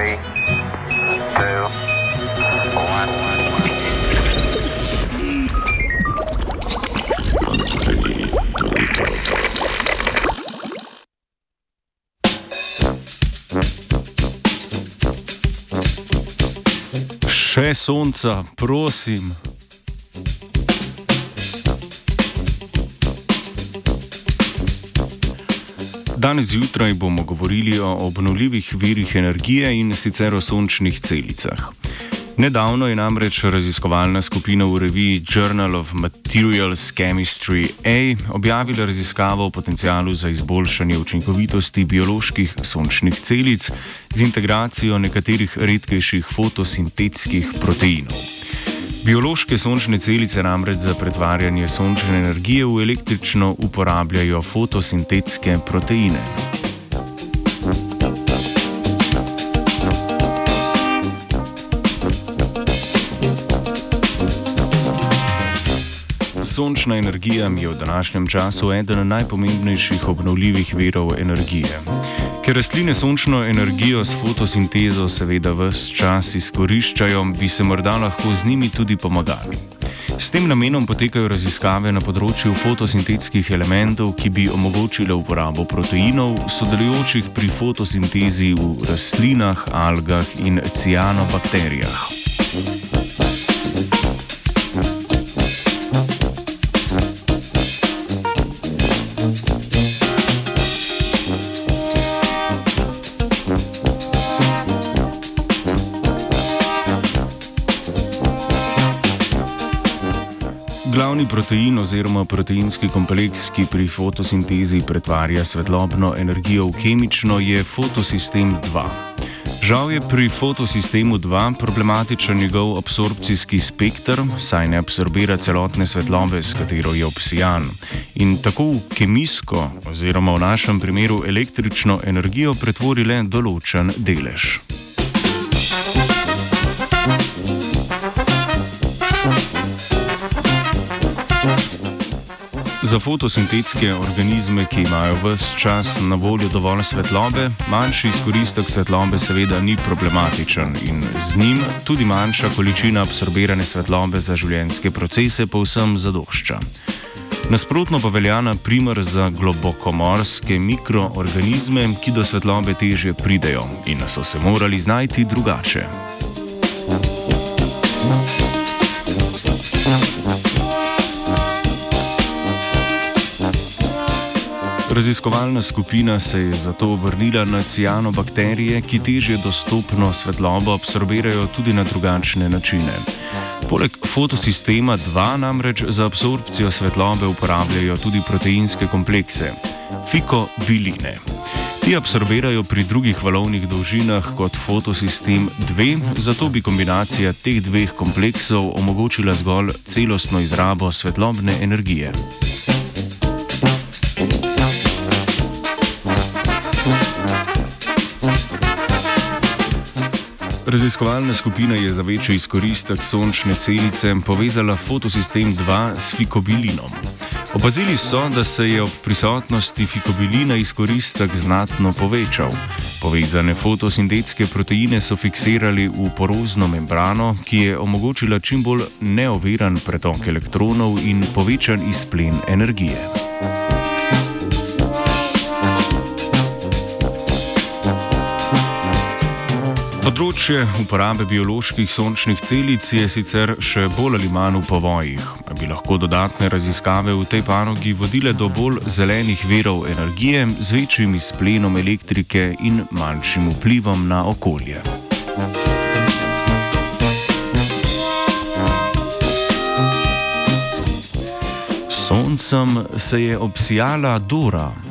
Three, two, one. Še sonca, prosim. Danes zjutraj bomo govorili o obnovljivih virih energije in sicer o sončnih celicah. Nedavno je namreč raziskovalna skupina v reviji Journal of Materials Chemistry A objavila raziskavo o potencialu za izboljšanje učinkovitosti bioloških sončnih celic z integracijo nekaterih redkejših fotosintetskih proteinov. Biološke sončne celice namreč za pretvarjanje sončne energije v električno uporabljajo fotosintetske proteine. Sončna energija je v današnjem času eden najpomembnejših obnovljivih virov energije. Ker rastline sončno energijo s fotosintezo seveda vse čas izkoriščajo, bi se morda lahko z njimi tudi pomagali. S tem namenom potekajo raziskave na področju fotosintetskih elementov, ki bi omogočile uporabo proteinov, sodelujočih pri fotosintezi v rastlinah, algah in cianobakterijah. Glavni protein oziroma proteinski kompleks, ki pri fotosintezi pretvarja svetlobno energijo v kemično, je fotosistem 2. Žal je pri fotosistemu 2 problematičen njegov absorpcijski spektr, saj ne absorbira celotne svetlobe, s katero je obsijan. In tako v kemijsko, oziroma v našem primeru električno energijo, pretvori le določen delež. Za fotosintetske organizme, ki imajo vse čas na voljo dovolj svetlobe, manjši izkoristek svetlobe seveda ni problematičen in z njim tudi manjša količina absorbirane svetlobe za življenjske procese povsem zadošča. Nasprotno pa velja na primer za globokomorske mikroorganizme, ki do svetlobe teže pridejo in so se morali znajti drugače. Raziskovalna skupina se je zato obrnila na cianobakterije, ki teže dostopno svetlobo absorbirajo tudi na drugačne načine. Poleg fotosistema 2 namreč za absorpcijo svetlobe uporabljajo tudi proteinske komplekse - fikobiline. Ti absorbirajo pri drugih valovnih dolžinah kot fotosistem 2, zato bi kombinacija teh dveh kompleksov omogočila zgolj celostno izrabo svetlobne energije. Raziskovalna skupina je za večji izkoristek sončne celice povezala fotosistem 2 s fikobilinom. Opazili so, da se je ob prisotnosti fikobilina izkoristek znatno povečal. Povezane fotosintetske proteine so fiksirali v porozno membrano, ki je omogočila čim bolj neoviran pretok elektronov in povečan izplen energije. Področje uporabe bioloških sončnih celic je sicer še bolj ali manj v povojih. Bi lahko dodatne raziskave v tej panogi vodile do bolj zelenih verov energije z večjim izplenom elektrike in manjšim vplivom na okolje. Soncem se je obsijala Dora.